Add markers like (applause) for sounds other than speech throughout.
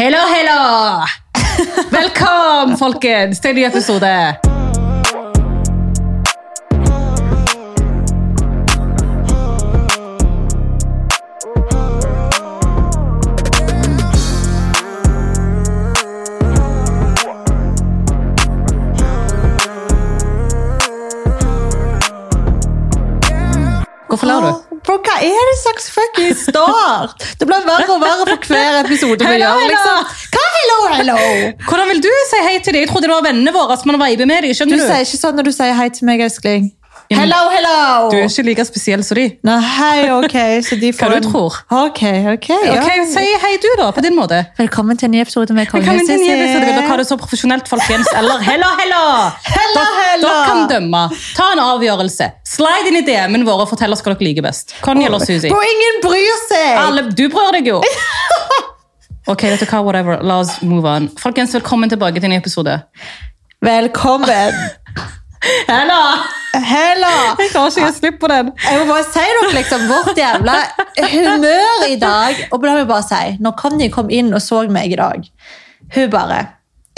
Hello, hello! Velkommen, folkens, til en ny episode. Hvorfor ler du? Bro, hva er det slags fucking start? Det blir verre og verre for hver episode vi gjør. liksom. Hva hello, hello? Hvordan vil du si hei til dem? Jeg trodde det var vennene våre som man viber med dem. Du skjønner du? sier ikke sånn når du sier hei til meg, elskling. Hello, hello! Du er ikke like spesiell som de. Nei, hei, ok, så de (laughs) får Hva du tror? Ok, ok. ja. Ok, Si hei du, da, på din måte. Velkommen til en ny episode med Kongen. Velkommen til en ny episode. Dere har det så profesjonelt, folkens? Eller hello, hello! Hello, hello! Dere kan dømme. Ta en avgjørelse. Slide inn i DM-en vår og fortell oss hva dere liker best. Conny eller Susi. Hvor ingen bryr seg! Alle, du bryr deg jo! (laughs) Ok, vet du hva, whatever. La oss move on. Folkens, velkommen tilbake til en ny episode. Velkommen. (laughs) Hello! Hella! Jeg klarer ikke å gi slipp på den. Jeg må bare si dere liksom, vårt jævla humør i dag. Og la meg bare si, når Conny kom inn og så meg i dag, hun bare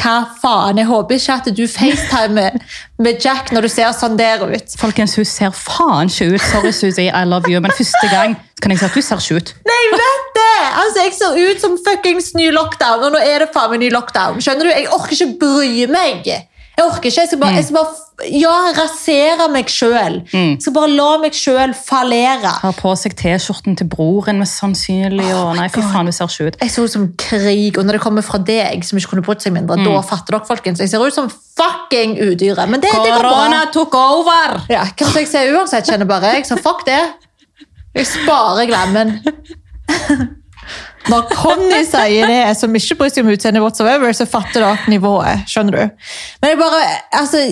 Hva faen? Jeg håper ikke at du facetimer med Jack når du ser sånn der ut. Folkens, hun ser faen ikke ut. Sorry, Susie, I love you. Men første gang kan jeg si at hun ser ikke ut. Nei, jeg vet det! Altså, Jeg ser ut som fuckings ny lockdown, og nå er det faen meg ny lockdown. Skjønner du? Jeg orker ikke bry meg. Jeg orker ikke. Jeg skal bare, jeg skal bare ja, rasere meg sjøl. Jeg skal bare la meg sjøl fallere. Har på seg T-skjorten til broren, mest sannsynlig. Og nei, fy faen, du ser ikke ut. Jeg ser ut som krig, og når det kommer fra deg, som ikke kunne brydd seg mindre, da fatter dere, folkens. Jeg ser ut som fucking udyret. Men det, det går bra. Tok over! Ja, hva jeg ser uansett, kjenner bare jeg. Så fuck det. Jeg sparer glemmen. (laughs) Når Conny sier det, som ikke bryr seg om utseendet whatsoever, så fatter dere nivået. Skjønner du? Men det er bare, altså,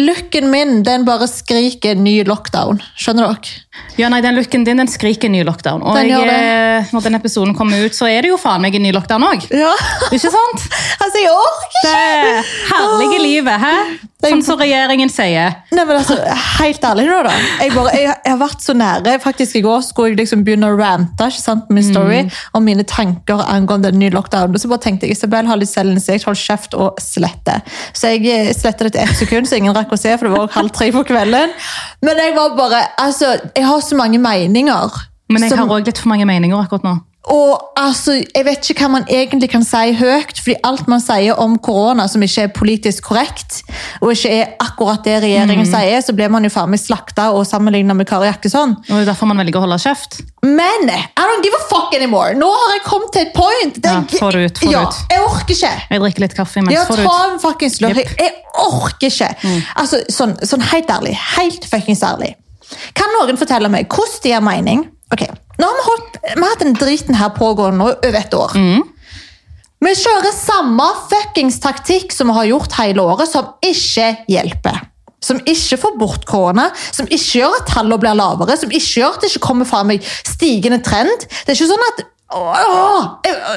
looken min, den bare skriker ny lockdown. Skjønner dere? Ja, nei, Den looken din den skriker ny lockdown. Og Den jeg, eh, når den episoden kommer ut, så er det jo faen meg en ny lockdown òg. Ja. (laughs) Ikke sant? Altså, jeg orker ikke! Det herlige livet, hæ? Sånn som regjeringen sier. Nei, men altså, Helt ærlig nå, da. Jeg, bare, jeg, jeg har vært så nære. Faktisk I går skulle jeg liksom begynne å rante ikke sant, min story om mine tanker angående den nye lockdown. Og så bare tenkte jeg Isabel har litt selvinnsikt, hold kjeft og slette. Så jeg slettet sletta det til ett sekund, så ingen rakk å se, for det var halv tre på kvelden. Men jeg var bare Altså, jeg har så mange meninger. Men jeg som- har òg litt for mange meninger akkurat nå. og altså, Jeg vet ikke hva man egentlig kan si høyt, fordi alt man sier om korona som ikke er politisk korrekt, og ikke er akkurat det regjeringen sier, så blir man jo faen meg slakta og sammenligna med Kari Jakkesson. Og det er derfor man velger å holde kjeft. Men I don't give a fuck anymore! Nå har jeg kommet til et point. Ja, få det ut, få det ja, ut. Jeg orker ikke. Jeg drikker litt kaffe imens. Ja, Få det ta ut. en fuckings slurk. Jeg, jeg orker ikke. Altså, sånn, sånn helt ærlig. Helt fuckings ærlig. Kan noen fortelle meg hvordan de har mening? Ok, Nå har vi, holdt, vi har hatt den driten her pågående over et år. Vi kjører samme fuckings taktikk som vi har gjort hele året, som ikke hjelper. Som ikke får bort korona, som ikke gjør at tallene blir lavere, som ikke gjør at det ikke kommer fra meg stigende trend. Det er ikke sånn at åh,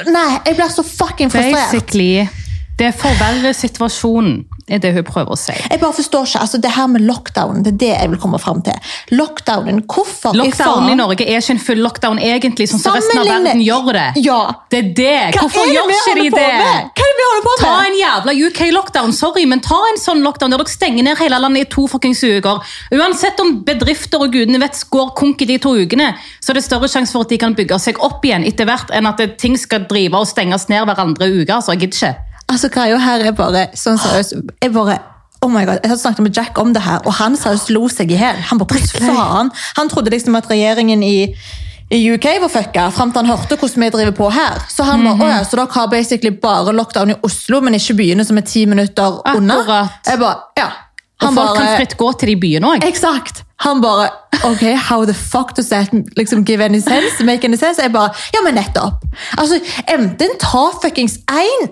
Nei, jeg blir så fucking frustrert. Basically, det forverrer situasjonen, er det hun prøver å si. Jeg bare forstår ikke, altså Det her med lockdown, det er det jeg vil komme fram til. Lockdownen, hvorfor Lockdownen i Norge er ikke en full lockdown egentlig, sånn som resten av verden gjør det. Ja. Det er det. Hva Hvorfor er det gjør ikke de det? med? Hva er det vi holder på med? Ta en jævla UK-lockdown, sorry, men ta en sånn lockdown der dere stenger ned hele landet i to fuckings uker. Uansett om bedrifter og gudene vet går konk i de to ukene, så er det større sjanse for at de kan bygge seg opp igjen etter hvert, enn at ting skal drive og stenges ned hverandre uke. Altså, jeg gidder ikke. Altså, greia her er bare sånn seriøst Jeg bare Oh my god, Jeg snakket med Jack om det her, og han seriøst lo seg i hjel. Han bare, faen? Han trodde liksom at regjeringen i i UK var fucka, fram til han hørte hvordan vi driver på her. Så han bare, mm -hmm. så dere har basically bare lockdown i Oslo, men ikke byene som er ti minutter unna? Akkurat. Jeg bare, ja. Og folk folk kan fritt gå til de byene òg. Exakt! Han bare Ok, how the fuck does that liksom give any sense? Make any sense? Jeg bare Ja, men nettopp! Altså, Enten ta fuckings én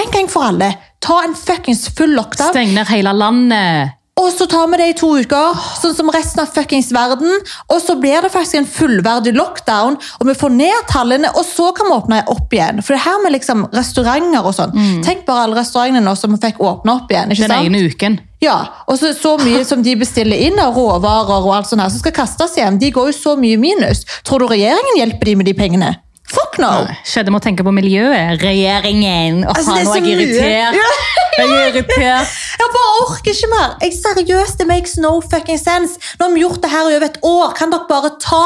en gang for alle. Ta en fuckings full lockdown. Steng ned hele landet. Og så tar vi det i to uker, sånn som resten av fuckings verden. Og så blir det faktisk en fullverdig lockdown, og vi får ned tallene, og så kan vi åpne opp igjen. For det her med liksom restauranter og sånn. Tenk bare alle restaurantene nå som vi fikk åpne opp igjen. ikke Den sant? ene uken. Ja, og så, så mye som de bestiller inn av råvarer og alt sånt her, som skal kastes hjem, de går jo så mye minus. Tror du regjeringen hjelper de med de pengene? Fuck no! Nei, Skjedde med å tenke på miljøet. Regjeringen. Å, Altså, nå er jeg irritert. Ja. (laughs) Jeg er irritert. Jeg bare orker ikke mer. Jeg Seriøst, det makes no fucking sense. Nå har vi gjort det her i over et år. Kan dere bare ta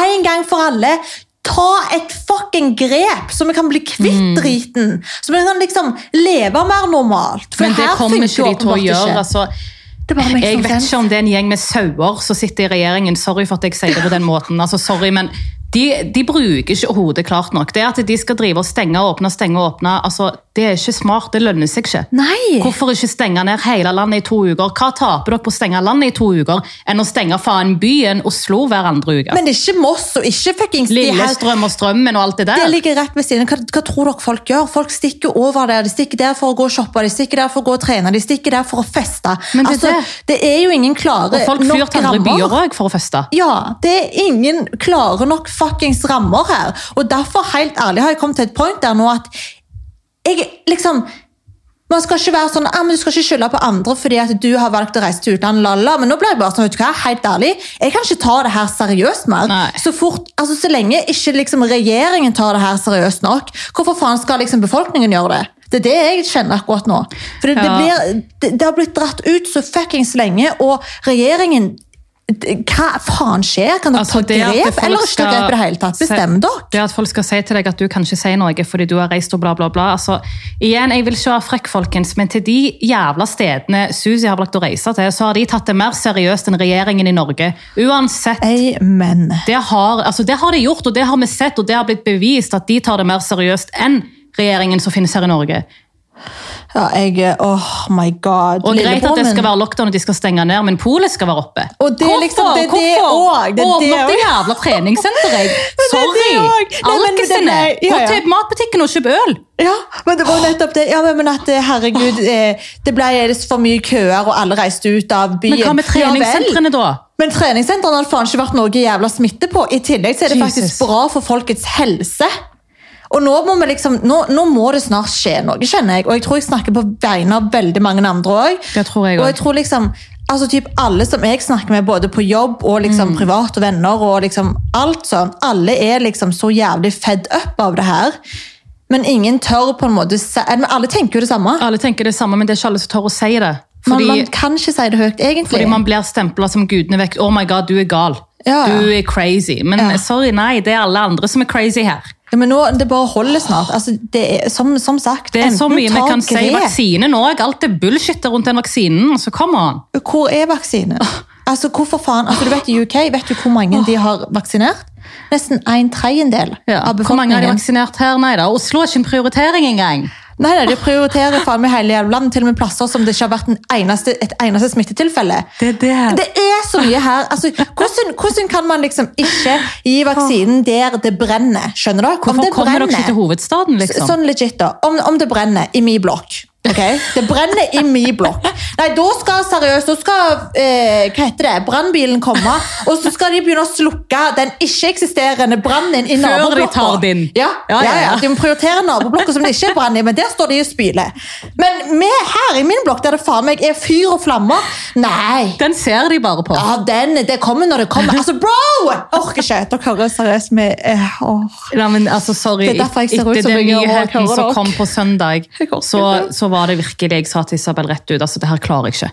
en gang for alle Ta et fucking grep, så vi kan bli kvitt driten. Så vi kan liksom leve mer normalt. For Mm. Men det her kommer ikke de til å gjøre. Altså, jeg vet ikke om det er en gjeng med sauer som sitter i regjeringen. Sorry for at jeg sier det på den måten. Altså, sorry, men de, de bruker ikke hodet klart nok. Det at de skal drive og stenge og åpne, stenge og åpne, altså, det er ikke smart. Det lønner seg ikke. Nei. Hvorfor ikke stenge ned hele landet i to uker? Hva taper dere på å stenge landet i to uker enn å stenge faen byen Oslo hver andre uke? Men det er ikke Moss og ikke fuckings Lillestrøm og Strømmen og alt det der. Det ligger rett ved siden. Hva, hva tror dere folk gjør? Folk stikker over der. De stikker der for å gå og shoppe, de stikker der for å gå og trene, de stikker der for å feste. Men det altså, det. er jo ingen klare Og folk flyr nok til andre rammer. byer òg for å feste. Ja, det er ingen klare nok fuckings rammer her. Og derfor, helt ærlig, har jeg kommet til et point der nå at jeg liksom man skal ikke være sånn, ah, men Du skal ikke skylde på andre fordi at du har valgt å reise til utlandet. lala. Men nå ble jeg bare sånn, vet du hva, helt ærlig, jeg kan ikke ta det her seriøst mer. Nei. Så fort, altså så lenge ikke liksom regjeringen tar det her seriøst nok, hvorfor faen skal liksom befolkningen gjøre det? Det er det jeg kjenner akkurat nå. For det, det, blir, det, det har blitt dratt ut så fuckings lenge, og regjeringen Hva faen skjer? Kan dere Altså, ta grep, eller ikke ta grep i det hele tatt? Bestem dere! Det at folk skal si til deg at du kan ikke si noe fordi du har reist og bla, bla, bla. Altså, igjen, jeg vil ikke være frekk, folkens, men til de jævla stedene Susi har valgt å reise til, så har de tatt det mer seriøst enn regjeringen i Norge. Uansett. Amen. Det har, altså, det har de gjort, og det har vi sett, og det har blitt bevist at de tar det mer seriøst enn regjeringen som finnes her i Norge. Ja, jeg Oh my god. Og greit at det skal være lockdown og de skal stenge ned, men polet skal være oppe. Og det er liksom- det er det også, det Åpne det opp det jævla (laughs) treningssenteret! jeg. Sorry! Alkisene! Gå til matbutikken og kjøp øl! Ja, men det var nettopp det. Ja, men at eh, herregud, eh, det ble for mye køer, og alle reiste ut av byen. Men hva med treningssentrene, da? Men treningssentrene har faen ikke vært noe jævla smitte på. I tillegg så er det Jesus. faktisk bra for folkets helse. Og nå må, liksom, nå, nå må det snart skje noe, kjenner jeg. Og jeg tror jeg snakker på vegne av veldig mange andre òg. Og jeg tror liksom, altså typ alle som jeg snakker med, både på jobb og liksom Mm. privat og venner, og liksom alt sånn, alle er liksom så jævlig fed up av det her. Men ingen tør på en måte si Alle tenker jo det samme. Alle tenker det samme, men det er ikke alle som tør å si det. Man, Fordi, man kan ikke si det høyt, egentlig. fordi man blir stempla som gudene vekk. Oh my god, du er gal. Ja. Du er crazy. Men Ja. sorry, nei, det er alle andre som er crazy her. Ja, men nå, Det bare holder snart. Altså, det er, som, som sagt, Det er så mye vi kan kan si. Vaksinen òg. Alt det bullshit rundt den vaksinen. Så come on. Hvor er vaksinen? Altså, hvorfor faen? Altså, du vet I UK vet du hvor mange de har vaksinert? Nesten en tredjedel Ja. av Hvor mange har de vaksinert her? Nei da. Oslo er ikke en prioritering engang. Nei, nei, De prioriterer faen meg hele landet, til og med plasser som det ikke har vært en eneste, et eneste smittetilfelle. Det det. Det er så mye her. Altså, hvordan, hvordan kan man liksom ikke gi vaksinen der det brenner? Skjønner du? Om Hvorfor kommer dere ikke til hovedstaden, liksom? Sånn legit, da. Om, om det brenner i min blokk. Ok? Det brenner i min blokk. Nei, da skal seriøst, da skal eh, hva heter det, brannbilen komme, og så skal de begynne å slukke den ikke-eksisterende brannen i Før de tar din. Ja, Ja, ja, ja. De må prioritere naboblokka som det ikke er brann i, men der står de og spyler. Men vi her i min blokk, der det faen meg er fyr og flammer, nei. Den ser de bare på. Ja, den, det kommer når det kommer. Altså, bro! Jeg orker ikke. Dere hører seriøst med eh, åh. Men altså, sorry. Det er derfor jeg ser ut Etter som den jeg gjør, og nyheten som kom på søndag, så, så var det virkelig jeg sa til Isabel rett ut. altså Det her klarer jeg ikke.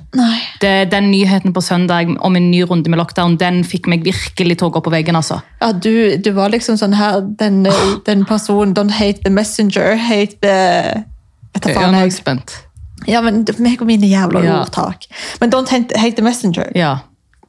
Det, den nyheten på søndag om en ny runde med lockdown, den fikk meg virkelig til å gå på veggen. altså. Ja, du, du var liksom sånn her, den, den personen, don't hate the messenger, hate the... Vet du faen Jeg er spent. Ja, men meg og mine jævla Ja. ordtak. Men don't hate, hate the messenger. Ja.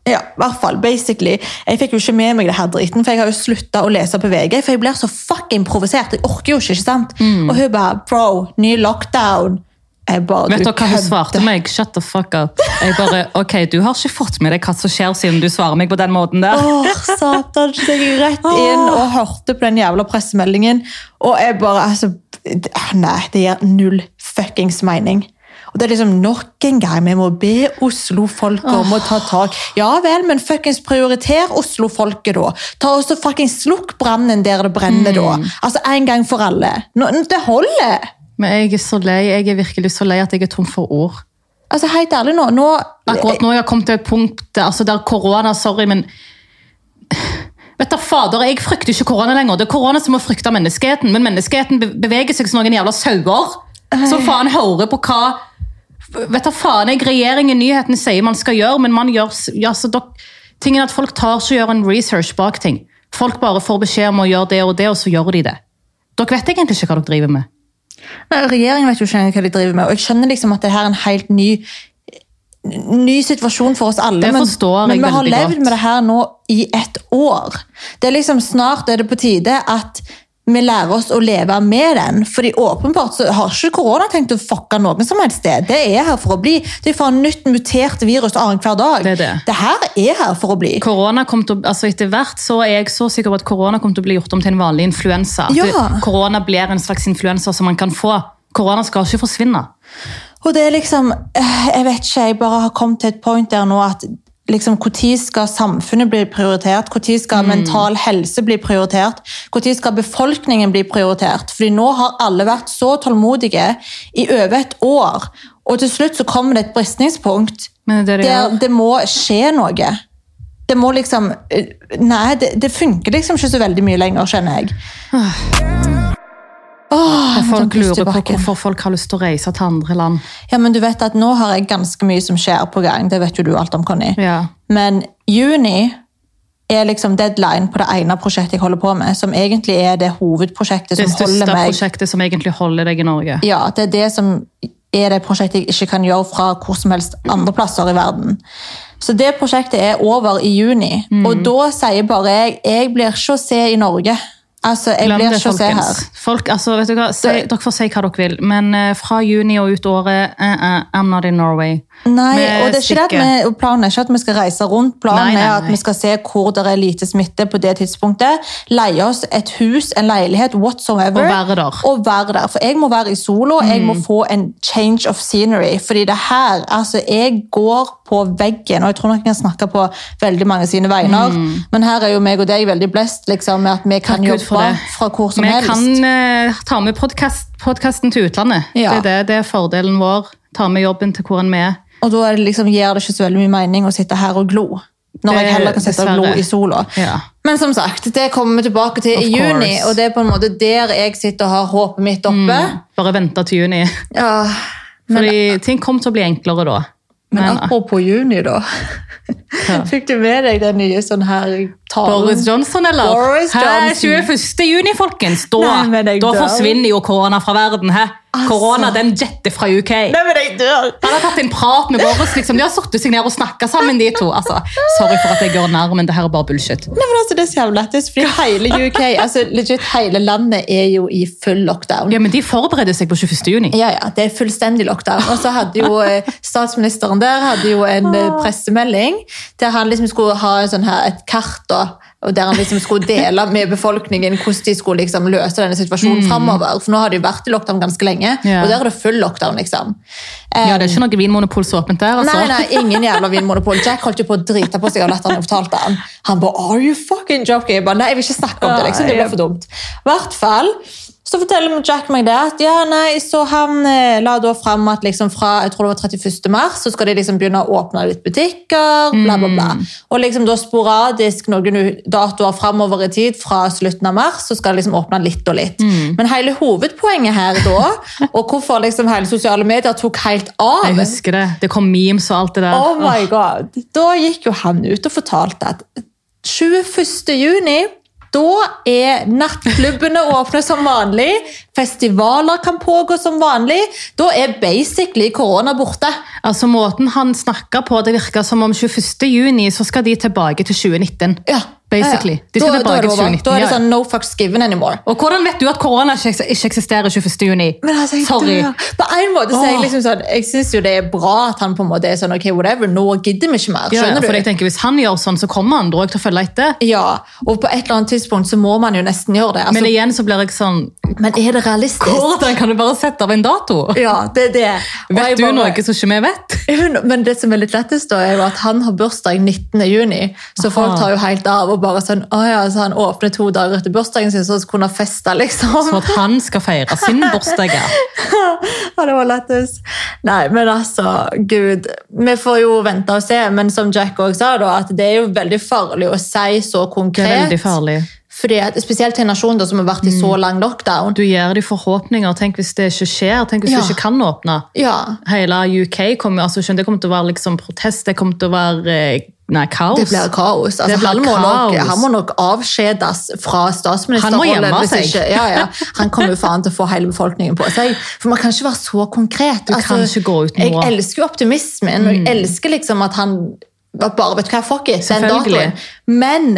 Ja, i hvert fall, basically. Jeg fikk jo ikke med meg det her driten, for jeg har jo slutta å lese på VG, for jeg blir så fucking provosert. Jeg orker jo ikke, ikke sant? Mm. Og hun bare, bro, ny lockdown. Jeg bare, Vet du dere hva hun svarte meg? Shut the fuck up. Jeg bare, ok, Du har ikke fått med deg hva som skjer siden du svarer meg på den måten der. Åh, satan, så jeg rett inn og hørte på den jævla pressemeldingen, og jeg bare, altså, nei, det gir null fuckings mening. Og det er liksom nok en gang, vi må be Oslo-folket om å ta tak. Ja vel, men fuckings prioriter Oslo-folket da. Ta også fuckings slukk brannen der det brenner da. Altså en gang for alle. Nå, det holder! Men jeg er så lei, jeg er virkelig så lei at jeg er tom for ord. Altså helt ærlig nå, nå Akkurat nå har jeg kommet til et punkt altså der korona, sorry, men Vet du, fader, Jeg frykter ikke korona lenger. Det er korona som må frykte menneskeheten. Men menneskeheten beveger seg som noen jævla sauer. Som faen hører på hva Vet du faen, jeg Regjeringen, nyhetene sier man skal gjøre, men man gjør ja, så dok, Tingen at Folk tar ikke gjør en research bak ting. Folk bare får beskjed om å gjøre det og det, og så gjør de det. Dere vet egentlig ikke hva dere driver med. Nei, Regjeringen vet jo ikke hva de driver med, og jeg skjønner liksom at det her er en helt ny ny situasjon for oss alle. Men, men vi har levd godt. med det her nå i et år. Det er liksom Snart er det på tide at vi lærer oss å leve med den. fordi åpenbart så har ikke korona tenkt å fucke noen som helst sted. Det er her for å bli. Det er for nytt mutert virus annenhver dag. Det er det. her er her for å bli. Korona kom til, altså Etter hvert så er jeg så sikker på at korona kommer til å bli gjort om til en vanlig influensa. Ja. Korona blir en slags influensa som man kan få. Korona skal ikke forsvinne. Og det er liksom, eh, jeg vet ikke, jeg bare har kommet til et point der nå at liksom, Når skal samfunnet bli prioritert? Når skal mental helse bli prioritert? Når skal befolkningen bli prioritert? Fordi nå har alle vært så tålmodige i over et år. Og til slutt så kommer det et bristningspunkt Men det er der det må skje noe. Det må liksom eh, Nei, det, det funker liksom ikke så veldig mye lenger, kjenner jeg. En Folk lurer på hvorfor folk har lyst til å reise til andre land. Ja, men du vet at Nå har jeg ganske mye som skjer på gang. Det vet jo du alt om, Conny. Ja. Men juni er liksom deadline på det ene prosjektet jeg holder på med, som egentlig er det hovedprosjektet Det som holder største prosjektet som egentlig holder deg i Norge. Ja, det er det som er det prosjektet jeg ikke kan gjøre fra hvor som helst andre plasser i verden. Så det prosjektet er over i juni, Mm. og da sier bare jeg jeg blir ikke å se i Norge. Altså, jeg blir det, ikke å se her. Folk, altså, vet du hva? Si, dere får si hva dere vil, men uh, fra juni og ut året uh, uh, I'm not in Norway. Nei, Vi og det er ikke det at vi, Planen er ikke at vi skal reise rundt. Planen Nei, nei, er at vi skal se hvor det er lite smitte på det tidspunktet. Leie oss et hus, en leilighet, whatsoever. Og være der. Mm. Og være der. For jeg må være i solo. Jeg må få en change of scenery. Fordi det her altså Jeg går på veggen, og jeg tror nok jeg snakke på veldig mange sine vegne. Men her er jo meg og deg veldig blest liksom, med at vi kan Mm. Takk jobbe fra hvor som Vi helst. kan uh, ta med podcast, podkasten til utlandet. Ja. Det, er det, det er fordelen vår. Ta med jobben til hvor enn vi er. Og da er det liksom, gir det ikke så veldig mye mening å sitte her og glo. Når Det- jeg heller kan sitte og glo i sola. Ja. Men som sagt, det kommer vi tilbake til Of i juni, course. og det er på en måte der jeg sitter og har håpet mitt oppe. Bare vente til juni. Ja, men, Fordi ting kommer til å bli enklere da. Men Men, apropos juni, da. (laughs) Fikk du med deg den nye sånn her talen? Boris Johnson, eller? Boris Johnson. Hæ, Johnson. 21. juni, folkens! Da, da forsvinner jo korona fra verden. Hæ? Altså. Den jetter fra UK. Nei, men jeg dør! Han har tatt en prat med Boris. liksom. De har satt seg ned og snakka sammen, de to. Altså, sorry for at jeg går nær, men det her er bare bullshit. Nei, men altså, det er så jævlig lættis, fordi hele UK, altså legit hele landet er jo i full lockdown. Ja, Men de forbereder seg på 21. juni. Ja, ja, det er fullstendig lockdown. Og så hadde jo eh, statsministeren der hadde jo en eh, pressemelding der han liksom skulle ha sånn her, et kart da, og der han liksom skulle dele med befolkningen hvordan de skulle liksom løse denne situasjonen fremover. For nå har de jo vært i lockdown ganske lenge, Ja. og der er det full lockdown, liksom. Ja, Det er ikke noe vinmonopol så åpent der. altså. Nei, nei, ingen jævla (laughs) vinmonopol. Jack holdt jo på å drite på seg av latteren jeg fortalte han. Han bare, are you fucking joking? Jeg bare, nei, jeg vil ikke snakke om det, liksom. Det blir for dumt. I hvert fall, så forteller Jack meg det, at ja, nei, så han eh, la da frem at liksom fra, jeg tror det var 31. mars, så skal de liksom begynne å åpne litt butikker, bla, bla, bla. Og liksom da sporadisk noen datoer fremover i tid, fra slutten av mars, så skal det liksom åpne litt og litt. Men hele hovedpoenget her da, (laughs) og hvorfor liksom hele sosiale medier tok helt av, Jeg husker det. Det kom memes og alt det der. Oh my god. Da gikk jo han ut og fortalte at 21. juni da er nattklubbene åpne som vanlig, festivaler kan pågå som vanlig. Da er basically korona borte. Altså Måten han snakka på, det virka som om 21. juni så skal de tilbake til 2019. Ja, Basically. Ja, ja. Da, da, er det til over. 2019. da er det sånn no fucks given anymore. Og hvordan vet du at korona ikke, eksisterer 21. juni? Men altså, jeg Sorry. dør. På en måte så er jeg liksom sånn, jeg syns jo det er bra at han på en måte er sånn ok, whatever, nå gidder vi ikke mer. Ja, ja, Skjønner for jeg tenker Hvis han gjør sånn, så kommer også til å følge etter. Ja, og på et eller annet tidspunkt så må man jo nesten gjøre det. Altså, Men men, igjen så blir jeg sånn Men er det realistisk? Hvordan kan du bare sette av en dato? Ja, det er det. Og Vet du bare- noe som ikke vi vet? (laughs) Men det som er litt lettest, da, er jo at han har bursdag 19. juni. Så Aha. folk tar jo helt av og bare sånn Å ja, så han åpner to dager etter bursdagen sin, så kunne han feste, liksom. Så at han skal feire sin (laughs) bursdag. ja. Ja, det var lettest. Nei, men altså, gud. Vi får jo vente og se, men som Jack også sa, da, at det er jo veldig farlig å si så konkret. Det er veldig farlig. Fordi at, Spesielt til en nasjon da, som har vært i så lang lockdown. Du gir dem forhåpninger. Tenk hvis det ikke skjer. Tenk hvis Ja. du ikke kan åpne. Ja, Hele UK kommer, altså, skjønner, det kommer til å være liksom protest. Det kommer til å være eh, nei, kaos. Det blir kaos. Altså, Det blir han, må nok, kaos. han må nok avskjedes fra statsministerrollen. Han må gjemme seg. Ja, ja. Han kommer jo faen til å få hele befolkningen på seg. For man kan ikke være så konkret. Du kan ikke gå ut Jeg elsker jo optimismen, og jeg elsker liksom at han bare vet du hva, fuck it, den datoen. Men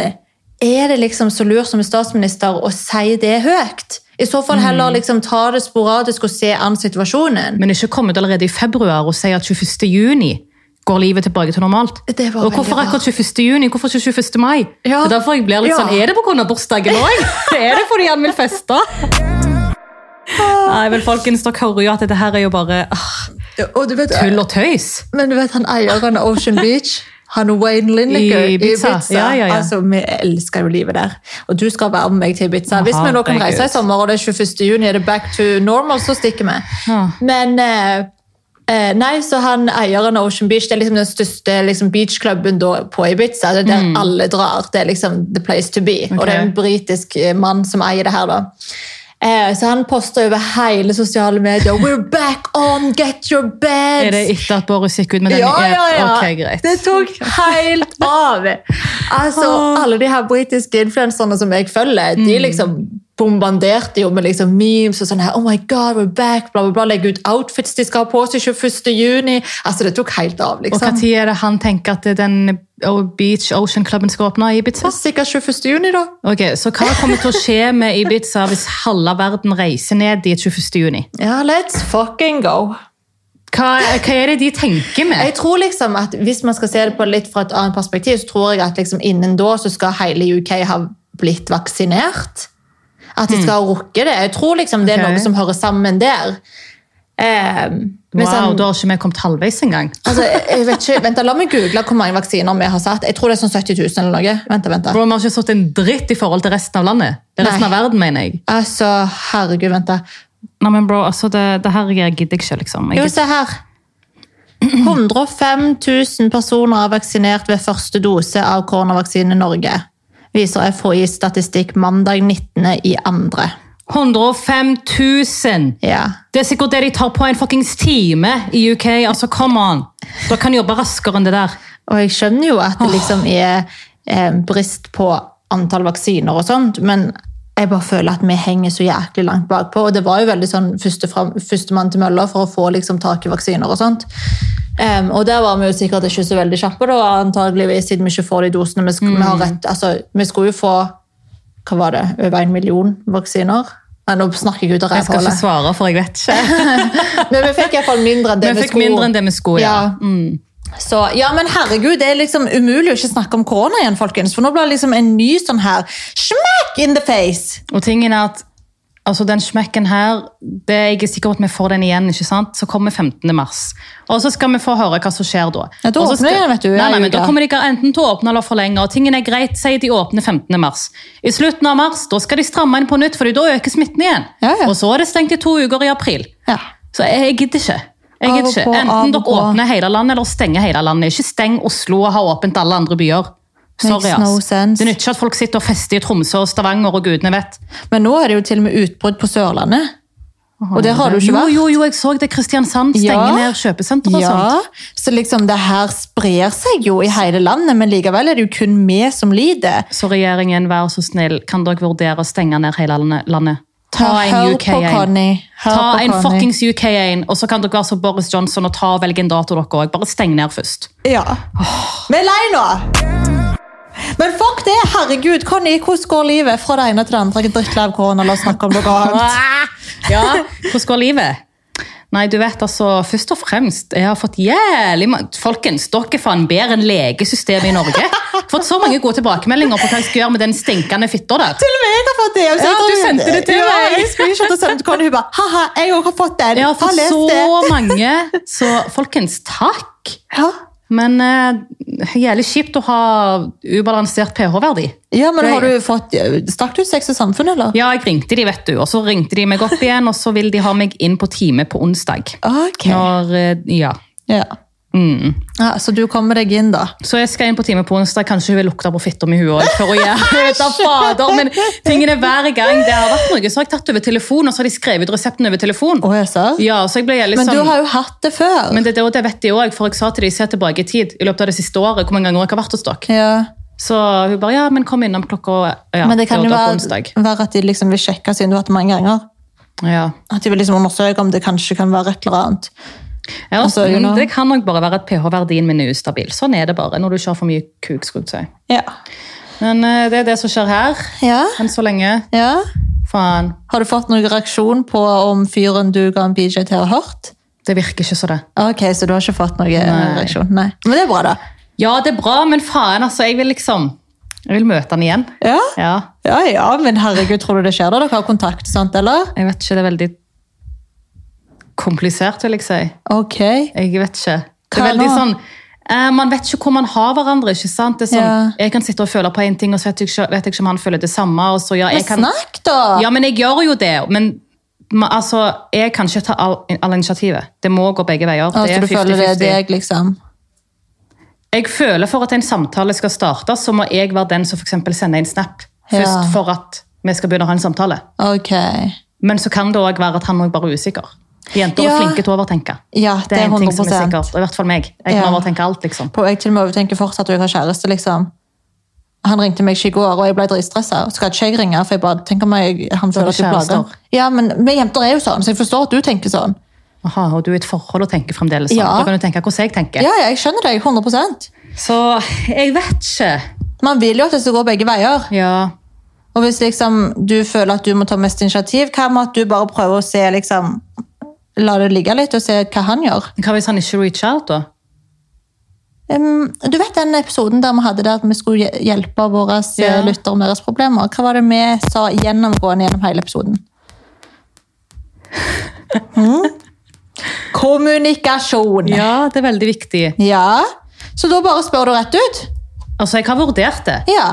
er det liksom så lurt som statsminister å si det høyt? I så fall heller liksom ta det sporadisk og se an situasjonen. Men ikke komme ut allerede i februar og si at 21. juni går livet tilbake til normalt. Det var og hvorfor akkurat 21. juni? Hvorfor ikke 21. mai? Ja. Det er derfor jeg blir litt Ja. sånn, Er det pga. bursdagen (laughs) òg? er det fordi han vil feste? Nei, vel, folkens, dere hører jo at dette her er jo bare ah, Og du vet, tull og tøys. Men du vet han eieren av Ocean Beach? (laughs) Han Wayne Lineker I Ibiza. Ibiza. Ja, ja, ja. Altså, Vi elsker jo livet der. Og du skal være med meg til Ibiza. Hvis vi nå kan reise i sommer, og det er 21. juni, er det back to normal, så stikker vi. Ja. Men eh, eh, nei, så han eieren av Ocean Beach, det er liksom den største liksom, beachklubben på Ibiza. Det er der alle drar. Det er liksom the place to be. Og det er en britisk eh, mann som eier det her, da. Eh, så han poster over hele sosiale medier. We're back on, get your beds! Er det etter at Boris gikk ut med den? Ja, ja, ja. Ok, greit. Det tok helt av. Altså, Alle de her britiske influenserne som jeg følger, Mm. de liksom bombarderte jo med liksom memes og sånn her, oh my god, we're back, bla bla bla, legge ut outfits de skal ha på seg 21. juni. Altså, det tok helt av, liksom. Og. Når er det han tenker at den Beach Ocean Clubben skal åpne i Ibiza? Sikkert 21. juni, da. Ok, Så hva kommer til å skje med Ibiza hvis halve verden reiser ned dit 21. juni? Ja, let's fucking go. Hva, hva er det de tenker med? Jeg tror liksom at Hvis man skal se det på litt fra et annet perspektiv, så tror jeg at liksom innen da så skal hele UK ha blitt vaksinert. At de skal ha rukket det. Jeg tror liksom det er. Noe som hører sammen der. Eh, Wow, sånn- Da har ikke vi kommet halvveis engang. (laughs) altså, jeg vet ikke, vent, La meg (laughs) google hvor mange vaksiner vi har satt. Jeg tror det er sånn 70 000 eller noe. Vent, vent. Bro, Vi har ikke satt en dritt i forhold til resten av landet. Det er resten Nei. av verden, mener jeg. Altså, herregud, vent da. Nei, men bro, altså, det, det her gidder jeg ikke, liksom. Jo, se her. 105 000 personer er vaksinert ved første dose av koronavaksine i Norge. Viser FHI-statistikk mandag 19. i andre. 105 000! Ja. Det er sikkert det de tar på en fuckings time i UK. altså, come on! Da kan de jobbe raskere enn det der. Og jeg skjønner jo at det liksom er eh, brist på antall vaksiner og sånt, men jeg bare føler at vi henger så jæklig langt bakpå. Og det var jo veldig sånn første førstemann til mølla for å få liksom tak i vaksiner og sånt. Um, og der var vi jo sikkert ikke så veldig kjappe, da, antageligvis, siden vi ikke får de dosene. Vi, sk vi, har rett, altså, vi skulle jo få hva var det, over en million vaksiner. Nei, nå snakker jeg ut av Jeg skal ikke rævhullet. svare, for jeg vet ikke. (laughs) Men vi fikk iallfall mindre enn det Vi vi, skulle. mindre enn det vi skulle, ja. Ja. Mm. Så, ja, men herregud, det er liksom umulig å ikke snakke om korona igjen, folkens. For nå blir det liksom en ny sånn her smack in the face. Og tingen er at altså den smekken her, det er jeg er sikker på at vi får den igjen, ikke sant? Så kommer 15. mars. Og så skal vi få høre hva som skjer da. Ja, da åpner skal- jeg, vet du, Nei, nei, men da kommer de enten til å åpne eller forlenge, og tingen er greit, sier de åpner 15. mars. I slutten av mars, da skal de stramme inn på nytt, for da øker smitten igjen. Ja, ja. Og så er det stengt i to uker i april. Ja. Så jeg, jeg gidder ikke. Jeg Av ikke. Enten dere åpner hele landet, eller stenger hele landet. Ikke steng Oslo og ha åpent alle andre byer. Sorry, Makes no ass. sense. Det nytter ikke at folk sitter og fester i Tromsø og Stavanger og gudene vet. Men nå er det jo til og med utbrudd på Sørlandet. Og der har du ikke jo, vært. Jo, jo, jeg så det. Kristiansand stenger Ja. ned kjøpesenter og Ja, sånt. så liksom det her sprer seg jo i hele landet, men likevel er det jo kun vi som lider. Så regjeringen, vær så snill, kan dere vurdere å stenge ned hele landet- landet? Ta en Hør UK på 1. Hør Ta en fuckings UK 1, og så kan dere være så Boris Johnson og ta og velge en dato dere òg. Bare steng ned først. Ja. Vi er lei nå! Men fuck det! Herregud, Conny, hvordan går livet fra det ene til det andre? Drittlei av korona, la oss snakke om noe annet. (laughs) Ja, hvordan går livet? Nei, du vet altså, først og fremst, jeg har fått jævlig ma- Folkens, dere er faen bedre enn legesystemet i Norge. Fått så mange gode tilbakemeldinger på hva jeg skal gjøre med den stinkende fitta der. Til og med jeg har fått det! Ja, du sendte det til meg. Jeg screenshot og sendte til hun bare haha, jeg også har fått den. Jeg har fått så (laughs) mange, så folkens, takk. Ja. Men uh, jævlig kjipt å ha ubalansert pH-verdi. Ja, men har du fått Stakk du Sex og Samfunn, eller? Ja, jeg ringte de, vet du, og så ringte de meg opp igjen, og så vil de ha meg inn på time på onsdag. Ok. Når, eh, ja. Ja. Mm. ja. Så du kommer deg inn, da? Så jeg skal inn på time på onsdag. Kanskje hun vil lukte på fitta mi hun òg. For å gjøre (laughs) fader, Men tingen er hver gang det har vært noe, så har jeg tatt over telefon, og så har de skrevet resepten over telefon. Oh, jeg sa? Ja, så jeg ble jævlig Men sånn... du har jo hatt det før. Men det, det, det vet de òg, for jeg sa til de se tilbake i tid. I løpet av det siste året, hvor mange ganger jeg har vært hos dere. ja. Så hun bare ja, men kom innom klokka ja, Men det kan jo være, være at de liksom vil sjekke siden du har hatt det mange ganger. Ja. At de vil liksom undersøke om det kanskje kan være et eller annet. Ja, Altså, you know. Det kan nok bare være at pH-verdien min er ustabil. Sånn er det bare når du kjører for mye kuk. skulle jeg. Ja. Men uh, det er det som skjer her. ja. Enn så lenge. ja. Faen. Har du fått noen reaksjon på om fyren du ga en BJ til har hørt? Det virker ikke så det. Ok, så du har ikke fått noen Nei. reaksjon? Nei. Men det er bra, da. Ja, det er bra, men faen, altså. Jeg vil liksom Jeg vil møte han igjen. Ja, Ja. ja, ja men herregud, tror du det skjer da? Dere har kontakt, sant, eller? Jeg vet ikke, det er veldig komplisert, vil jeg si. Ok. Jeg vet ikke. Det er veldig sånn eh, Man vet ikke hvor man har hverandre. ikke sant? Det er sånn, Ja. Jeg kan sitte og føle på en ting, og så vet jeg ikke, vet jeg ikke om han føler det samme. og så ja, jeg kan... snakk, da! Ja, men jeg gjør jo det. Men altså, jeg kan ikke ta all, all initiativet. Det må gå begge veier. altså, det du er føler det er deg, liksom? Jeg føler for at en samtale skal starte, så må jeg være den som for sender en snap Ja. først for at vi skal begynne å ha en samtale. Ok. Men så kan det òg være at han også bare er usikker. Jenter Ja. er flinke til å overtenke. Ja, Det er en ting som er sikkert. og I hvert fall meg. Jeg kan Ja. overtenke alt, liksom. På, jeg til og med overtenker fortsatt at jeg har kjæreste, liksom. Han ringte meg ikke i går, og jeg ble dritstressa. Så skal ikke jeg ringe, for jeg bare tenker meg, han føler at jeg plager. Ja, men vi jenter er jo sånn, så jeg forstår at du tenker sånn. Aha, og du er i et forhold og tenker fremdeles sånn. Ja. Da kan du tenke hvordan jeg tenker. Ja, ja, jeg skjønner deg, 100% Så jeg vet ikke. Man vil jo at det skal gå begge veier. Ja. Og hvis liksom, du føler at du må ta mest initiativ, hva med at du bare prøver å se, liksom, la det ligge litt og se hva han gjør? Hva hvis han ikke reach out, da? Um, du vet den episoden der vi hadde der at vi skulle hjelpe våre yeah. ja. lyttere med deres problemer? Hva var det vi sa gjennomgående gjennom hele episoden? (laughs) Mm? Kommunikasjon! Ja. Ja, det er veldig viktig. Så da bare spør du rett ut? Altså, jeg har vurdert det. Ja.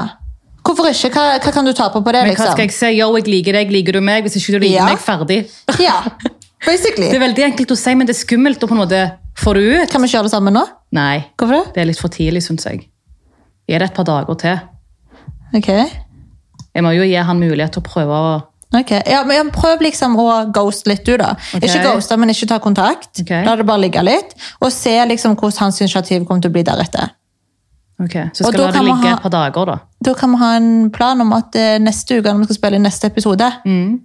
Hvorfor ikke? Hva, hva kan du tape på det? Men hva liksom? skal jeg si? Yo, jeg liker deg, liker du meg? Hvis ikke du liker Ja. meg, ferdig. Ja, (laughs) basically. Det er veldig enkelt å si, men det er skummelt å på en måte få det ut. Kan vi kjøre det sammen nå? Nei, Hvorfor det? det er litt for tidlig, syns jeg. Gi det et par dager til. Ok. Jeg må jo gi han mulighet til å prøve å Ok, ja, men Prøv liksom å ghoste litt, du, da. Okay. Ikke ghoste, men ikke ta kontakt. Okay. La det bare ligge litt. Og se liksom hvordan hans initiativ kommer til å bli deretter. Ok, Så skal du la det ligge ha- et par dager, da. Da kan vi ha en plan om at eh, neste uke, når vi skal spille neste episode Mm.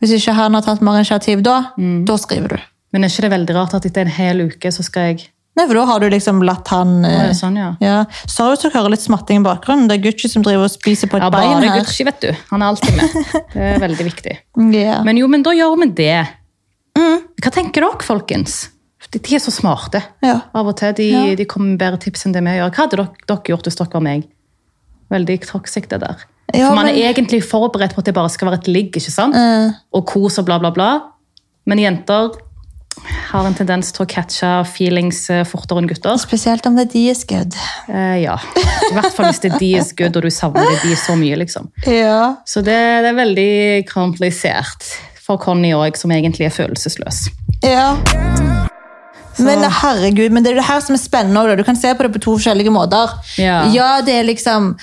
Hvis ikke han har tatt mer initiativ da, da skriver du. Men er ikke det veldig rart at etter en hel uke så skal jeg Nei, for da har du liksom latt han eh, sånn, ja. ja. Sorry hvis dere hører litt smatting i bakgrunnen. Det er Gucci som driver og spiser på et Ja, bein her. Gucci, vet du. Han er alltid med. (laughs) Det er veldig viktig. yeah. Men jo, men da gjør vi det. Mm. Hva tenker dere, folkens? De, de er så smarte. Ja. Av og til. De, Ja. de kommer med bedre tips enn det vi gjør. Hva hadde dere, dere gjort hvis dere var meg? Veldig toxic, det der. Ja, For man men- er egentlig forberedt på at det bare skal være et ligg, ikke sant? Uh. Og kos og bla, bla, bla. Men jenter har en tendens til å catche feelings eh, fortere enn gutter. spesielt om det er deres good. Eh, ja. I hvert fall hvis det er de is good, og du savner de så mye, liksom. Ja. Så det, det er veldig komplisert for Conny òg, som egentlig er følelsesløs. Ja. Men herregud, men det er det her som er spennende. Du kan se på det på to forskjellige måter. Ja. det er liksom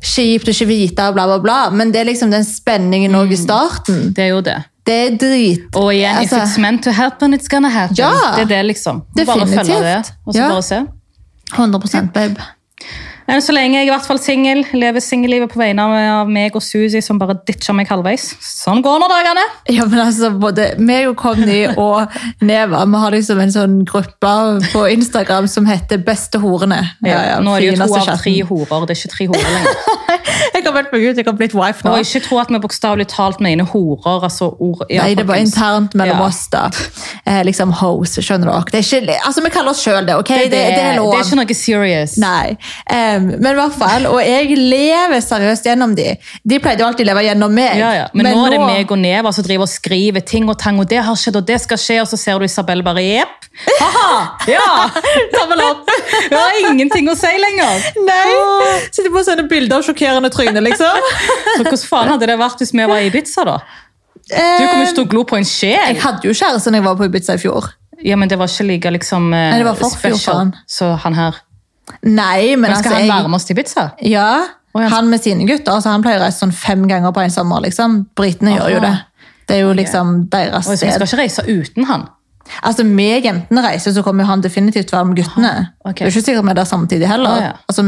kjipt å ikke vite, bla, bla, bla, men det er liksom den spenningen også i starten. Det er jo det. Det er drit. Og igjen, Altså, if it's meant to happen, it's gonna happen. Ja. Det er det, liksom. Definitivt. Bare følge det, og så Ja. bare se. 100 babe. Enn så lenge jeg i hvert fall singel. Lever singellivet på vegne av meg og Suzy, som bare ditcher meg halvveis. Sånn går nå dagene. Ja, men altså, både meg og Conny og Neva vi har liksom en sånn gruppe på Instagram som heter Beste horene. Ja, Ja, ja, nå er det jo to av tre horer. Det er ikke tre horer lenger. (laughs) Jeg har meldt meg ut, jeg har blitt wife nå. Og ikke tro at vi bokstavelig talt mener horer. altså ord... Ja, Nei, det er bare internt mellom Ja. oss, da. Eh, liksom hoes, skjønner dere. Det er ikke, altså, Vi kaller oss sjøl det, ok? Det, Det, det, er lov. det er ikke noe serious. Nei, Um, men i hvert fall, og jeg lever seriøst gjennom de. De pleide jo alltid å leve gjennom meg. Ja, ja. Men, nå er det meg og Neva som driver og skriver ting og tang, og det har skjedd, og det skal skje, og så ser du Isabel bare jepp. Haha! Ja! Tommel opp! Vi har ingenting å si lenger. Nei! Sitter på sånne bilder av sjokkerende tryne, liksom. Så hvordan faen hadde det vært hvis vi var i Ibiza, da? Du kommer ikke til å glo på en sjel. Jeg hadde jo kjæreste da jeg var på Ibiza i fjor. Ja, men det var ikke like liksom eh, Nei, det var forfjor, faen. Så han her Nei, men Men skal altså han være med oss til Ibiza? Ja, han med sine gutter. Altså, han pleier å reise sånn fem ganger på en sommer. liksom. Britene gjør jo det. Det er jo liksom deres Og jeg skal ikke reise uten han. Altså, Med jentene reiser, så kommer han definitivt til å være med guttene. Okay. Det er ikke sikkert vi er der samtidig heller. Å, ja. altså,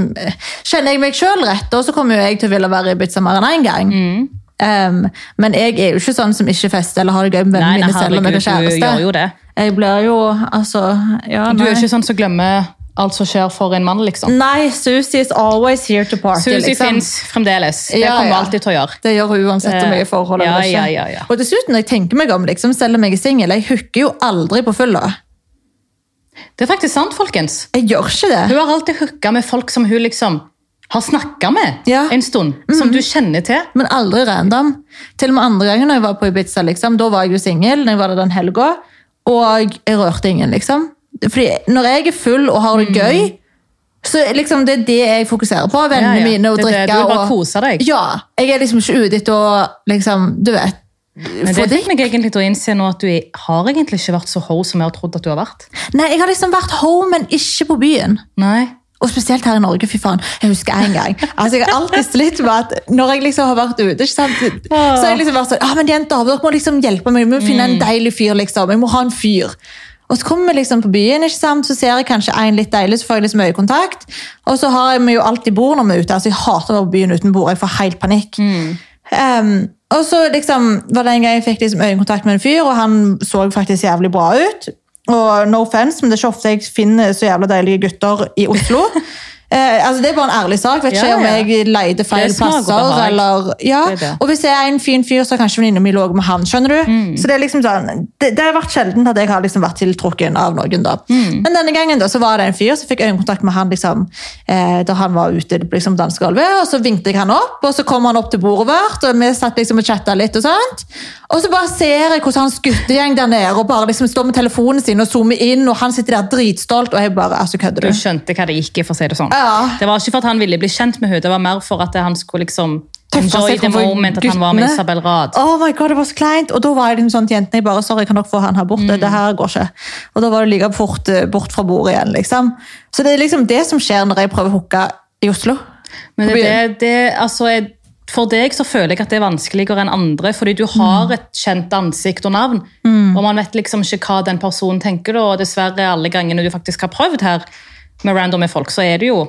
kjenner jeg meg sjøl rett, så kommer jeg til å ville være i Ibiza mer enn én gang. Mm. Um, men jeg er jo ikke sånn som ikke fester eller har det gøy med vennene mine selv om jeg er kjæreste. du gjør jo det. Jeg blir jo altså ja, Du er jo ikke sånn som glemmer alt som skjer for en mann, liksom. Nei, Susie is always here to party. Susi liksom. fins fremdeles. Det Ja, kommer hun ja. alltid til å gjøre. Det gjør hun uansett om jeg er i forhold eller ikke. ja, ja. Og dessuten, når jeg tenker meg om, liksom, selv om jeg er singel, jeg hooker jo aldri på fylla. Det er faktisk sant, folkens. Jeg gjør ikke det. Hun har alltid hooka med folk som hun liksom har snakka med en stund. Som du kjenner til. Men aldri random. Til og med andre gangen når jeg var på Ibiza, liksom, da var jeg jo singel, den helga, og jeg rørte ingen, liksom. Fordi når jeg er full og har det Mm. gøy, så liksom det er det jeg fokuserer på. Vennene Ja, ja. mine og Det det. drikke. Du vil bare kose deg. Ja, jeg er liksom ikke ute etter å liksom, du vet, Men det fikk meg egentlig til å innse nå at du har egentlig ikke vært så ho som jeg har trodd at du har vært. Nei, jeg har liksom vært ho, men ikke på byen. Nei. Og spesielt her i Norge, fy faen. Jeg husker en gang. Altså, jeg har alltid slitt med at når jeg liksom har vært ute, ikke sant? så har jeg liksom vært sånn, ah, men jenter, dere må liksom hjelpe meg, vi må finne en deilig fyr, liksom. Jeg må ha en fyr. Og så kommer vi liksom på byen, ikke sant? så ser jeg kanskje en litt deilig, så får jeg liksom øyekontakt. Og så har vi jo alltid bord når vi er ute. altså Jeg hater å være på byen uten bord, jeg får helt panikk. Um, og så liksom, var det en gang jeg fikk liksom øyekontakt med en fyr, og han så faktisk jævlig bra ut. Og no offense, men det er ikke ofte jeg finner så jævla deilige gutter i Oslo. (laughs) Eh, altså Det er bare en ærlig sak. Vet ikke Ja, om jeg leide feil er plasser. Eller, ja. Det er det. Og hvis jeg er en fin fyr, så har kanskje venninna mi ligget med han. skjønner du? Mm. Så Det er liksom sånn, det, det har vært sjelden at jeg har liksom vært tiltrukken av noen. da. Mm. Men denne gangen da, så var det en fyr som fikk øyekontakt med han liksom, eh, da han var ute på liksom, dansegulvet. og Så vinket jeg han opp, og så kom han opp til bordet vårt. og Vi satt liksom og chatta litt. Og sånt. Og så bare ser jeg hvordan han guttegjeng der nede og bare liksom står med telefonen sin og zoomer inn, og han sitter der dritstolt, og jeg bare altså, kødder Du du? skjønte hva det gikk i, for å si det sånn. Ja. Det var ikke for at han ville bli kjent med henne, det var mer for at han skulle liksom enjoy the moment at han var med. Isabel Rad. Oh my god, det var så kleint. Og da var jeg liksom sånn at jentene jeg bare, sorry, kan dere få han her borte? Mm. Det her går ikke. Og da var det like fort eh, bort fra bordet igjen, liksom. Så det er liksom det som skjer når jeg prøver å hooke i Oslo. Men det, det, det, altså, jeg, for deg så føler jeg at det er vanskeligere enn andre, fordi du har Mm. et kjent ansikt og navn, og man vet liksom ikke hva den personen tenker, og dessverre alle gangene du faktisk har prøvd her med randomme folk, så er det jo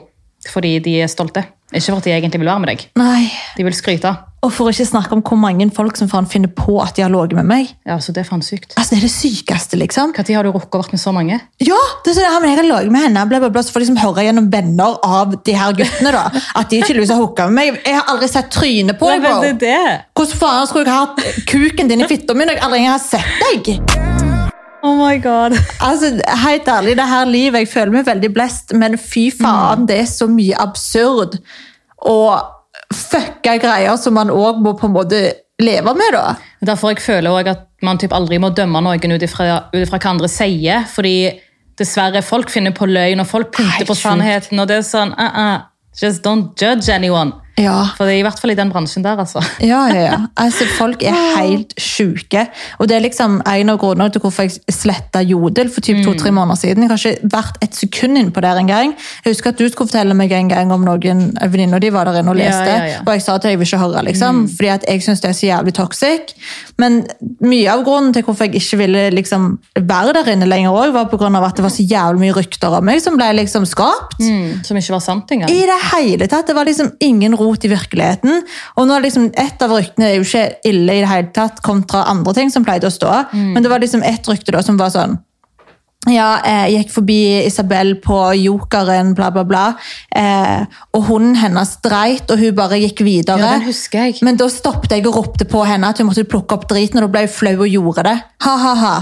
fordi de er stolte. Ikke for at de egentlig vil være med deg. Nei. De vil skryte. Og for å ikke snakke om hvor mange folk som faen finner på at de har ligget med meg. Ja, så det er faen sykt. Altså, det er det sykeste, liksom. Når har du rukket å vært med så mange? Ja, det er sånn, ja, men jeg har ligget med henne, bla, bla, bla, så får de liksom høre gjennom venner av de her guttene da, at de tydeligvis har hooka med meg. Jeg har aldri sett trynet på deg, bro. Hvordan faen skulle jeg hatt kuken din i fitta mi når jeg aldri har sett deg? Oh my god. Altså, helt ærlig, det her livet, jeg føler meg veldig blest, men fy faen, det er så mye absurd og fucka greier som man òg må på en måte leve med, da. Derfor jeg føler også at man typ aldri må dømme noen ut ifra ut ifra hva andre sier. fordi dessverre folk finner på løgn, og folk pynter på sannheten. og det er sånn, uh -uh, Just don't judge anyone. Ja. For det er i hvert fall i den bransjen der, altså. (laughs) Ja, ja, ja. Altså, folk er helt sjuke. Og det er liksom en av grunnene til hvorfor jeg sletta Jodel for typ to-tre måneder siden. Jeg har ikke vært et sekund inn på der engang. Jeg husker at du skulle fortelle meg en gang om noen venninner de var der inne og leste. ja, ja. Og jeg sa at jeg vil ikke høre, liksom. Fordi at jeg syns det er så jævlig toxic. Men mye av grunnen til hvorfor jeg ikke ville liksom være der inne lenger også, var på grunn av at det var så jævlig mye rykter om meg som ble liksom skapt. Mm, som ikke var sant engang. I det hele tatt. Det var liksom ingen rot i virkeligheten. Og nå er liksom Et av ryktene er jo ikke ille i det hele tatt, kontra andre ting som pleide å stå. Men det var liksom ett rykte da som var sånn ja, jeg gikk forbi Isabel på Jokeren, bla, bla, bla. Eh, og hunden hennes dreit, og hun bare gikk videre. Ja, den husker jeg. Men da stoppet jeg og ropte på henne at hun måtte plukke opp driten, og da ble hun flau og gjorde det. Ha, ha, ha.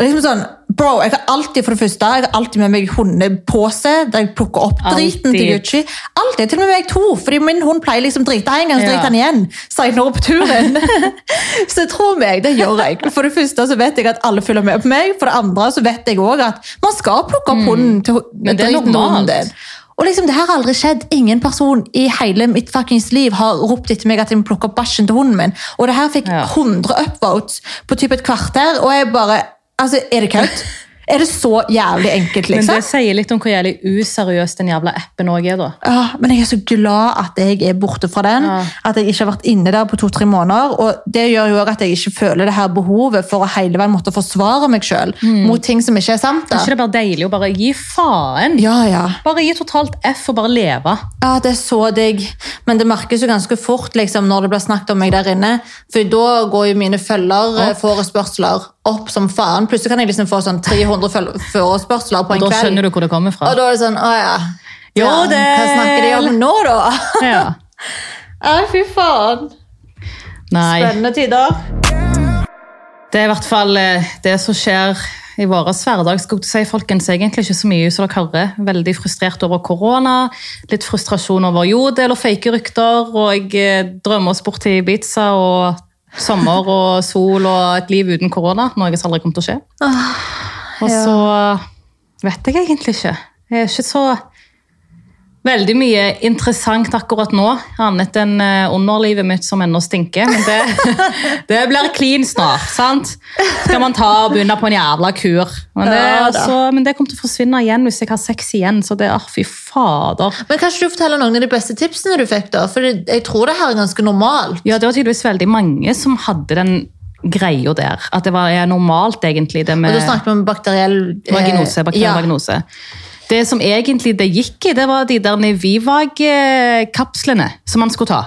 Liksom sånn, bro, Jeg har alltid for det første, jeg har alltid med meg hundepose der jeg plukker opp driten til Gucci. Alltid, til og med meg to, fordi min hund pleier liksom drite en gang, så driter han igjen. når på turen. (laughs) så tro meg, det gjør jeg. For det første så vet jeg at alle følger med på meg. For det andre så vet jeg også at man skal plukke opp hunden til Mm. Men det er driten til hunden din. Og liksom, det her har aldri skjedd. Ingen person i hele mitt fuckings liv har ropt etter meg at jeg må plukke opp bæsjen til hunden min. Og det her fikk Ja. 100 upvotes på typ et kvarter, og jeg bare Altså, er det kødd? Er det så jævlig enkelt, liksom? Men liksom? det sier litt om hvor jævlig useriøs den jævla appen òg er, da. Ja, men jeg er så glad at jeg er borte fra den. Ja. At jeg ikke har vært inne der på to-tre måneder. Og det gjør jo også at jeg ikke føler det her behovet for å hele veien måtte forsvare meg sjøl mot ting som ikke er sant. Er ikke det bare deilig å bare gi faen? Ja, ja. Bare gi totalt F og bare leve. Ja, det er så digg. Men det merkes jo ganske fort liksom, når det blir snakket om meg der inne. For da går jo mine følgerforespørsler opp som faen. Plutselig kan jeg liksom få sånn 300 føl- forespørsler på Og da skjønner du hvor det kommer fra. Og da er det sånn, å ja. Ja det- Hva snakker de om nå, da? (laughs) Ja. Å, fy faen. Nei. Spennende tider. Det er i hvert fall eh, det som skjer i vår hverdag. skulle si, folkens, egentlig ikke så mye som dere hører. Veldig frustrert over korona. Litt frustrasjon over jodel og fake rykter. Og jeg eh, drømmer oss bort til Ibiza og sommer og sol og et liv uten korona. Noe som aldri kommer til å skje. Og så vet jeg egentlig ikke. Jeg er ikke så veldig mye interessant akkurat nå, annet enn eh, underlivet mitt som ennå stinker. Men det, (laughs) det blir clean snart, sant? Skal man ta og begynne på en jævla kur. Men det, Ja altså, men det kommer til å forsvinne igjen hvis jeg har sex igjen, så det er, ah, fy fader. Men Kan ikke du fortelle noen av de beste tipsene du fikk? da? For jeg tror det her er ganske normalt. Ja, det var tydeligvis veldig mange som hadde den greia der. At det var normalt, egentlig, det Og med Da snakket vi om bakteriell eh, Vaginose, bakteriell ja. vaginose. Det som egentlig det gikk i, det var de der Vivag-kapslene som man skulle ta.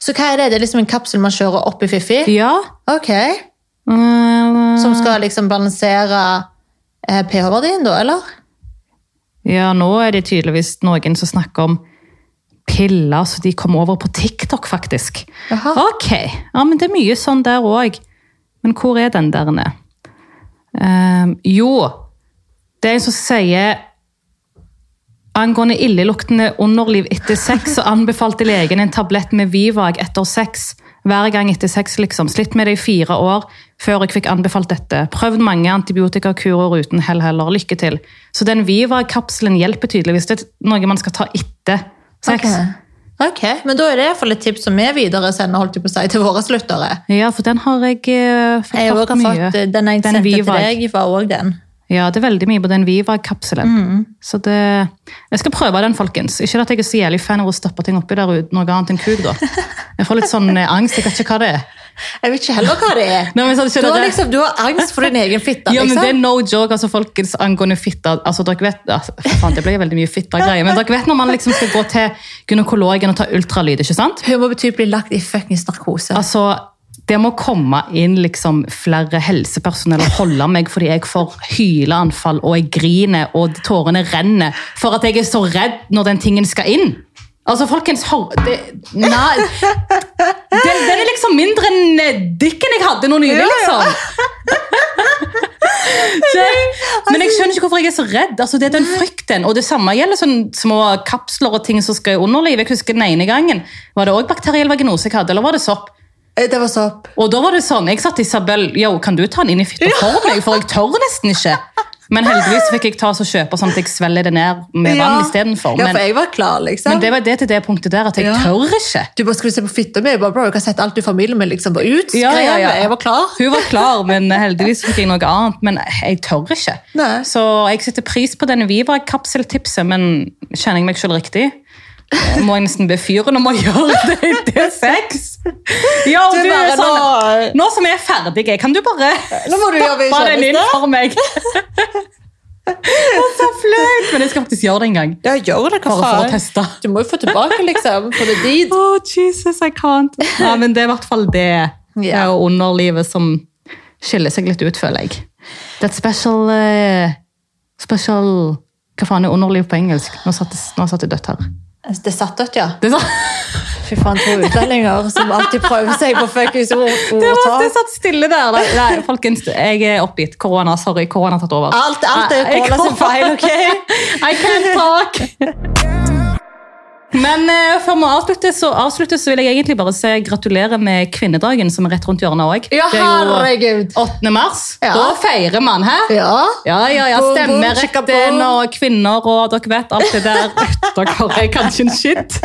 Så hva er det? Det er liksom en kapsel man kjører opp i Fifi? Ja. Ok. Mm, Som skal liksom balansere eh, pH-verdien, da, eller? ja, nå er det tydeligvis noen som snakker om piller så de kom over på TikTok, faktisk. Jaha. Ok, ja, men det er mye sånn der òg. Men hvor er den der nede? Um, jo, det er en som sier Angående illeluktende underliv etter sex, så anbefalte legen en tablett med Vivag etter sex. Hver gang etter sex, liksom. Slitt med det i fire år før jeg fikk anbefalt dette. Prøvd mange antibiotikakurer uten hell heller. Lykke til. Så den Vivag-kapselen hjelper tydeligvis. Det er noe man skal ta etter sex. Ok. Ok, Men da er det iallfall et tips som vi videre sender holdt på å si, til våre sluttere. Ja, for den har jeg uh, fått Jeg mye. fått, eh, den jeg sendte til deg, var òg den. Ja, det er veldig mye på den Viva-kapselen. Mm. Så det, jeg skal prøve den, folkens. Ikke at jeg er så jævlig fan av å stoppe ting oppi der uten noe annet enn kuk, da. Jeg får litt sånn eh, angst, jeg vet ikke hva det er. Jeg vet ikke heller hva det er. Nei, Du har, liksom, du har angst for din egen fitte. Ja, men det er liksom. no joke, altså folkens angående fitte. Altså, dere vet, altså, faen, det ble veldig mye fitte-greier, men dere vet når man liksom skal gå til gynekologen og ta ultralyd, ikke sant? Hun må bety bli lagt i fuckings narkose. Altså, det må komme inn liksom flere helsepersonell og holde meg fordi jeg får hyleanfall og jeg griner og tårene renner for at jeg er så redd når den tingen skal inn. Altså, folkens, det, nei, den, den er liksom mindre enn eh, dikken jeg hadde nå nylig, liksom. (laughs) Så, men jeg skjønner ikke hvorfor jeg er så redd. Altså, det er den frykten. Og det samme gjelder sånne små kapsler og ting som skal i underlivet. Jeg husker den ene gangen. Var det også bakteriell vaginose jeg hadde, eller var det sopp? Eh, Det var sopp. Og da var det sånn, jeg sa til Isabel, yo, kan du ta den inn i fitta for meg, for jeg tør nesten ikke. Men heldigvis fikk jeg ta og kjøpe sånn at jeg svelger det ned med vann istedenfor. Ja, Men, for jeg var klar, liksom. men det var det til det punktet der, at jeg Ja. tør ikke. Du bare skulle se på fitta mi. Jeg bare, bro, jeg har sett alt du i familien min liksom bare ut. Ja, ja, ja. Jeg var klar. Hun var klar, men (laughs) heldigvis fikk jeg noe annet. Men jeg tør ikke. Nei. Så jeg setter pris på denne Viva-kapseltipset, men kjenner jeg meg selv riktig? Eh, Må jeg nesten be fyren om å gjøre det til sex? Ja, Du du, er sånn, nå- nå som jeg er ferdig, kan du bare stappe den inn for meg? Er så flaut! Men jeg skal faktisk gjøre det en gang. Ja, gjør det, hva Bare for å teste. Du må jo få tilbake, liksom. For det dit. Oh, Jesus, I can't. Ja, men det er i hvert fall det. Det er underlivet som skiller seg litt ut, føler jeg. Det er et special uh, Special Hva faen er underliv på engelsk? Nå satt nå satt det dødt her. Det satt dødt, ja. Det, satt. Fy faen, to utlendinger som alltid prøver seg på fuckings ord- (laughs) det, var, det satt stille der. Nei, folkens, jeg er oppgitt. Korona, sorry. Korona har tatt over. Alt, alt er korona sin feil, ok? (laughs) I can't talk! (laughs) Men uh, før vi avslutter så, avslutter, så vil jeg egentlig bare si gratulerer med kvinnedagen, som er rett rundt hjørnet òg. Ja, herregud. 8. mars. Ja. Da feirer man, hæ? Ja. Ja, ja, ja, Stemmeretten og kvinner og dere vet alt det der. (laughs) Dere har kanskje en shit.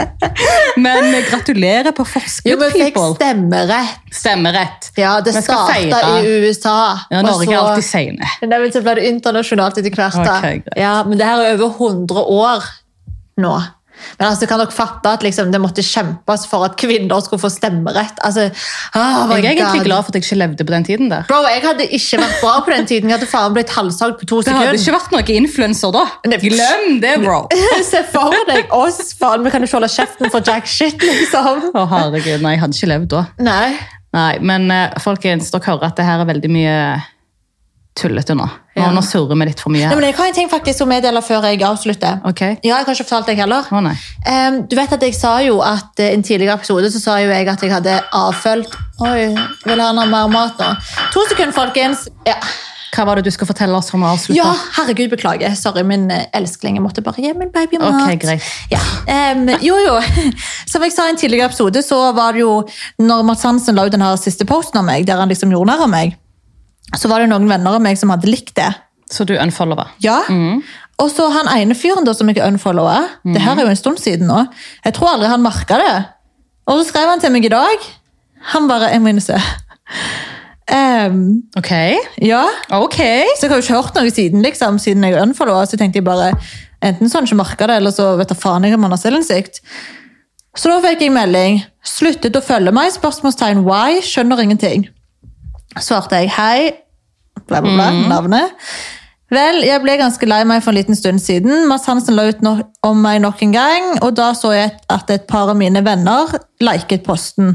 Men uh, gratulerer på Jo, forskudd, vi fikk people. stemmerett. Stemmerett. Ja, det starta i USA. Ja, Norge er alltid seine. Så ble det internasjonalt etter hvert. da. Ok, ja, men det her er over 100 år nå. Men altså, kan dere fatte at liksom, det måtte kjempes for at kvinner skulle få stemmerett? Altså, oh Jeg er egentlig glad for at jeg ikke levde på den tiden der. Bro, Jeg hadde ikke vært bra på den tiden. Jeg hadde faen blitt halshogd på to sekunder. Det hadde ikke vært noen influenser da. Glem det, bro. (laughs) Se for deg oss, faen. Vi kan ikke holde kjeften for jack shit, liksom. Å, herregud, nei, jeg hadde ikke levd da. Nei. Nei, men eh, folkens, dere hører at det her er veldig mye tullete nå. Ja. nå surrer vi litt for mye Nei, men Jeg har en ting faktisk å meddele før jeg avslutter. Ok? Ja, Jeg har ikke fortalt deg heller. Nei. Em, du vet at jeg sa jo at eh, I en tidligere episode så sa jo jeg at jeg hadde avfølt Oi, vil han ha mer mat nå? To sekunder, folkens. Ja, Hva var det du skulle fortelle oss om å avslutte? ja herregud, beklager. Sorry, min eh, elskling. Jeg måtte bare gi min baby mat. Ok, greit. Ja. Um, jo, jo. (laughs) Som jeg sa i en tidligere episode, så var det jo Når Mats Hansen la ut den her siste posten av meg, der han liksom gjorde narr av meg, så var det noen venner av meg som hadde likt det. Så du unfollower? Ja. Og så han ene fyren da som jeg unfollowa, det her er jo en stund siden nå, jeg tror aldri han merka det. Og så skrev han til meg i dag. Han bare Jeg må inn og se. Um, Ok. ja. Ok. Så jeg har jo ikke hørt noe siden, liksom, siden jeg unfollowa. Så tenkte jeg bare enten så har han ikke merka det, eller så vet jeg faen jeg om han har selvinnsikt. Så da fikk jeg melding. Sluttet å følge meg? Spørsmålstegn why? Skjønner ingenting. Svarte jeg hei, bla, bla, bla, navnet. Vel, jeg ble ganske lei meg for en liten stund siden. Mads Hansen la ut no om meg nok en gang, og da så jeg at et par av mine venner liket posten.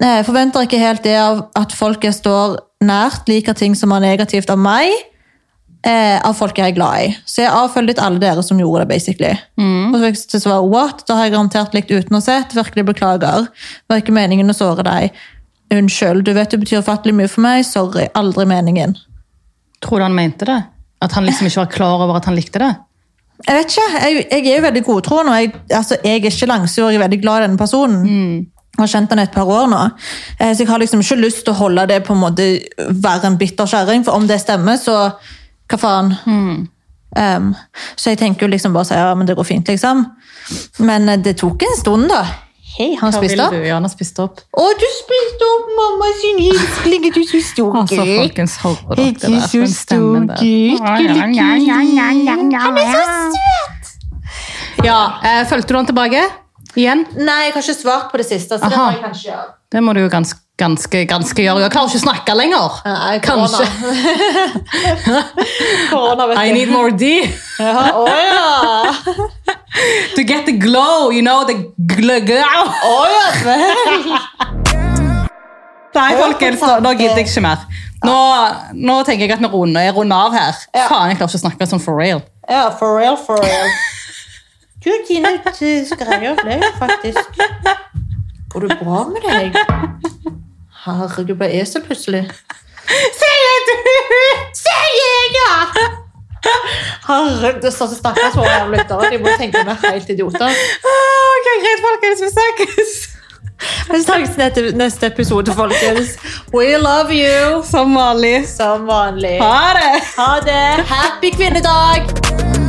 Jeg forventer ikke helt det av at folk jeg står nært, liker ting som er negativt av meg, eh, av folk jeg er glad i. Så jeg avfølget alle dere som gjorde det, basically. Og så fikk jeg svar, what? Da har jeg garantert likt uten å sett, virkelig beklager. Var ikke meningen å såre deg. Unnskyld, du vet det betyr ufattelig mye for meg, sorry, aldri meningen. Tror du han mente det? At han liksom ikke var klar over at han likte det? Jeg vet ikke, jeg, jeg er jo veldig godtroende, jeg, altså, jeg er ikke langsur, jeg er veldig glad i denne personen. Jeg har kjent han et par år nå, eh, så jeg har liksom ikke lyst til å holde det på en måte være en bitter kjerring, for om det stemmer, så hva faen? Um, så jeg tenker jo liksom bare å si, ja, men det går fint, liksom. Men eh, det tok en stund, da. Hei, han Hva spiste opp. du? Ja, han har spist opp. Å, du spiste opp mamma sin elskling, du så stor Altså, sa folkens, på dere Ikke så stor gutt. Han er så søt! Ja, eh, Følte du han tilbake? Igjen? Nei, jeg har ikke svart på det siste, så det må jeg kanskje gjøre. Det må du jo ganske, ganske, ganske gjøre. Jeg klarer ikke å snakke lenger. Nei, Kanskje. (laughs) Korona, vet du. I need more D Ja, å ja. (laughs) (laughs) to get the glow, you know, the gl glow. Å ja. Nei, folkens, nå, nå gidder jeg ikke mer. Nå, nå tenker jeg at vi runder, jeg runder av her. Ja. Faen, jeg klarer ikke å snakke sånn for real. Ja, for real, for real. (laughs) Du, Tine, du greier det faktisk. Går det bra med deg? Herregud, ble så plutselig. Sier du? Sier jeg, ja! Herregud, stakkars jævlig lyttere. De må tenke meg helt idioter. Ah, Ok, greit, folkens. Vi snakkes. Vi snakkes neste episode, folkens. We love you. Som vanlig. Som vanlig. Ha det. Ha det. Happy kvinnedag!